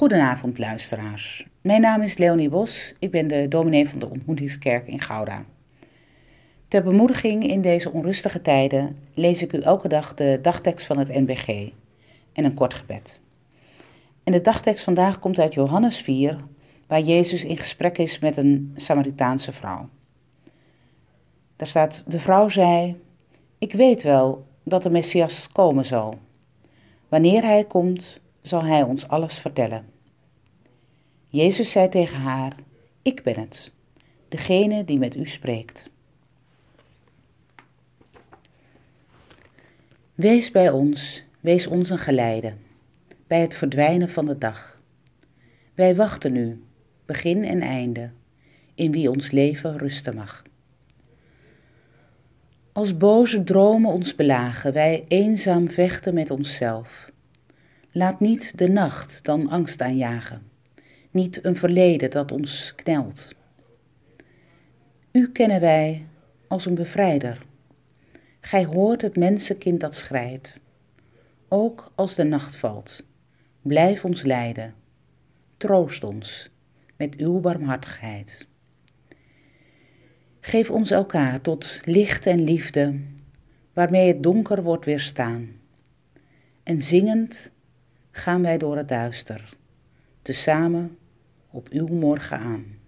Goedenavond luisteraars. Mijn naam is Leonie Bos. Ik ben de dominee van de Ontmoetingskerk in Gouda. Ter bemoediging in deze onrustige tijden lees ik u elke dag de dagtekst van het NBG en een kort gebed. En de dagtekst vandaag komt uit Johannes 4, waar Jezus in gesprek is met een Samaritaanse vrouw. Daar staat: De vrouw zei: Ik weet wel dat de Messias komen zal. Wanneer hij komt, zal hij ons alles vertellen. Jezus zei tegen haar: Ik ben het, degene die met u spreekt. Wees bij ons, wees ons een geleide, bij het verdwijnen van de dag. Wij wachten u, begin en einde, in wie ons leven rusten mag. Als boze dromen ons belagen, wij eenzaam vechten met onszelf. Laat niet de nacht dan angst aanjagen, niet een verleden dat ons knelt. U kennen wij als een bevrijder. Gij hoort het mensenkind dat schrijdt. Ook als de nacht valt, blijf ons leiden. Troost ons met uw barmhartigheid. Geef ons elkaar tot licht en liefde, waarmee het donker wordt weerstaan. En zingend gaan wij door het duister, tezamen op uw morgen aan.